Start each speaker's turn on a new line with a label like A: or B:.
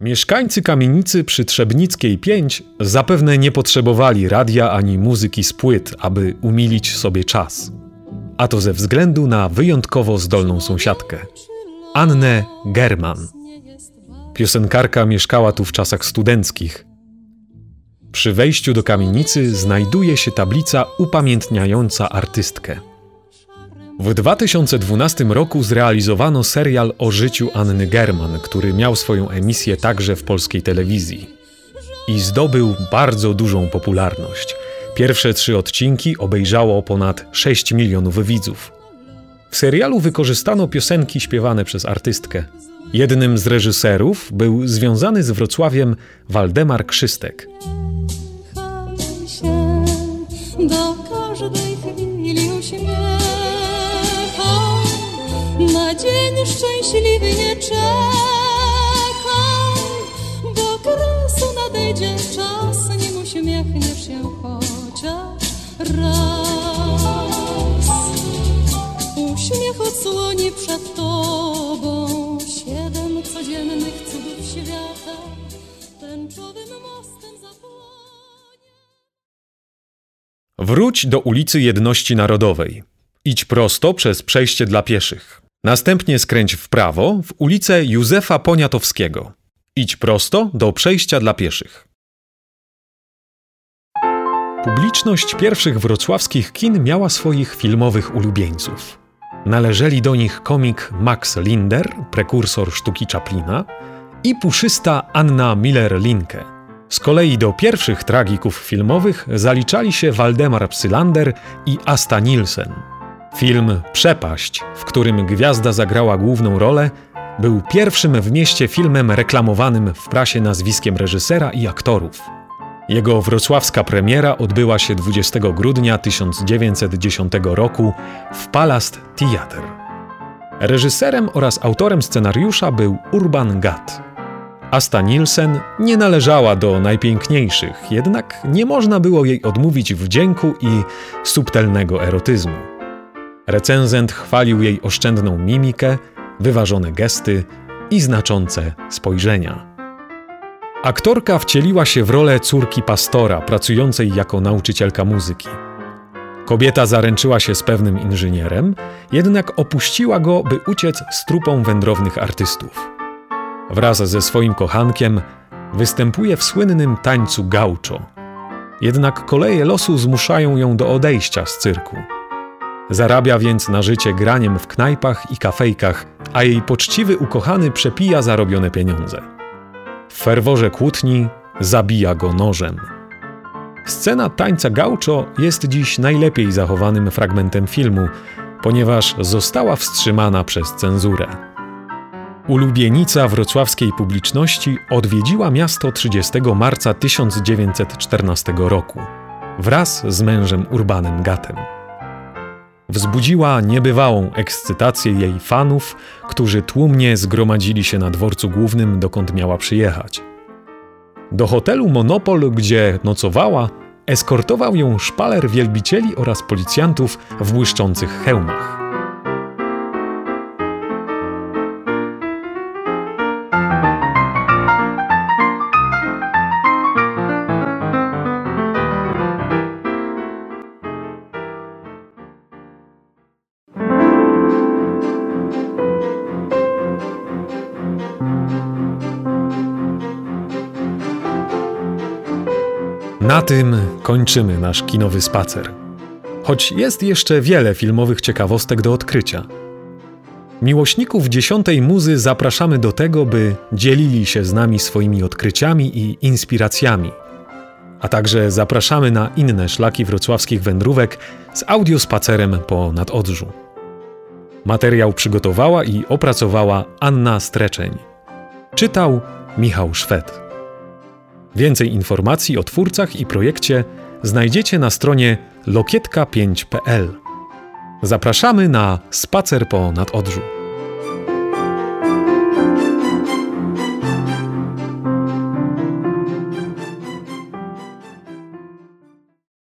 A: Mieszkańcy kamienicy przy Trzebnickiej 5 zapewne nie potrzebowali radia ani muzyki z płyt, aby umilić sobie czas. A to ze względu na wyjątkowo zdolną sąsiadkę Annę German. Piosenkarka mieszkała tu w czasach studenckich. Przy wejściu do kamienicy znajduje się tablica upamiętniająca artystkę. W 2012 roku zrealizowano serial o życiu Anny German, który miał swoją emisję także w polskiej telewizji. I zdobył bardzo dużą popularność. Pierwsze trzy odcinki obejrzało ponad 6 milionów widzów. W serialu wykorzystano piosenki śpiewane przez artystkę. Jednym z reżyserów był związany z Wrocławiem Waldemar Krzystek. do każdej chwili na dzień szczęśliwy nie czekaj, bo kresu nadejdzie czas, nim uśmiechniesz się chociaż raz. Uśmiech odsłoni przed tobą siedem codziennych cudów świata, tęczowym mostem zapłonie. Wróć do ulicy Jedności Narodowej. Idź prosto przez przejście dla pieszych. Następnie skręć w prawo w ulicę Józefa Poniatowskiego. Idź prosto do przejścia dla pieszych. Publiczność pierwszych wrocławskich kin miała swoich filmowych ulubieńców. Należeli do nich komik Max Linder, prekursor sztuki Chaplina, i puszysta Anna Miller-Linke. Z kolei do pierwszych tragików filmowych zaliczali się Waldemar Psylander i Asta Nielsen. Film Przepaść, w którym gwiazda zagrała główną rolę, był pierwszym w mieście filmem reklamowanym w prasie nazwiskiem reżysera i aktorów. Jego wrocławska premiera odbyła się 20 grudnia 1910 roku w Palast Theater. Reżyserem oraz autorem scenariusza był Urban Gatt. Asta Nielsen nie należała do najpiękniejszych, jednak nie można było jej odmówić wdzięku i subtelnego erotyzmu. Recenzent chwalił jej oszczędną mimikę, wyważone gesty i znaczące spojrzenia. Aktorka wcieliła się w rolę córki pastora, pracującej jako nauczycielka muzyki. Kobieta zaręczyła się z pewnym inżynierem, jednak opuściła go, by uciec z trupą wędrownych artystów. Wraz ze swoim kochankiem występuje w słynnym tańcu gaucho. Jednak koleje losu zmuszają ją do odejścia z cyrku. Zarabia więc na życie graniem w knajpach i kafejkach, a jej poczciwy ukochany przepija zarobione pieniądze. W ferworze kłótni zabija go nożem. Scena tańca gaucho jest dziś najlepiej zachowanym fragmentem filmu, ponieważ została wstrzymana przez cenzurę. Ulubienica wrocławskiej publiczności odwiedziła miasto 30 marca 1914 roku wraz z mężem Urbanem Gatem wzbudziła niebywałą ekscytację jej fanów, którzy tłumnie zgromadzili się na dworcu głównym, dokąd miała przyjechać. Do hotelu Monopol, gdzie nocowała, eskortował ją szpaler wielbicieli oraz policjantów w błyszczących hełmach. Na tym kończymy nasz kinowy spacer. Choć jest jeszcze wiele filmowych ciekawostek do odkrycia. Miłośników dziesiątej muzy zapraszamy do tego, by dzielili się z nami swoimi odkryciami i inspiracjami. A także zapraszamy na inne szlaki wrocławskich wędrówek z audiospacerem po nadodrzu. Materiał przygotowała i opracowała Anna Streczeń. Czytał Michał Szwed. Więcej informacji o twórcach i projekcie znajdziecie na stronie lokietka5.pl. Zapraszamy na spacer po nadodrzu.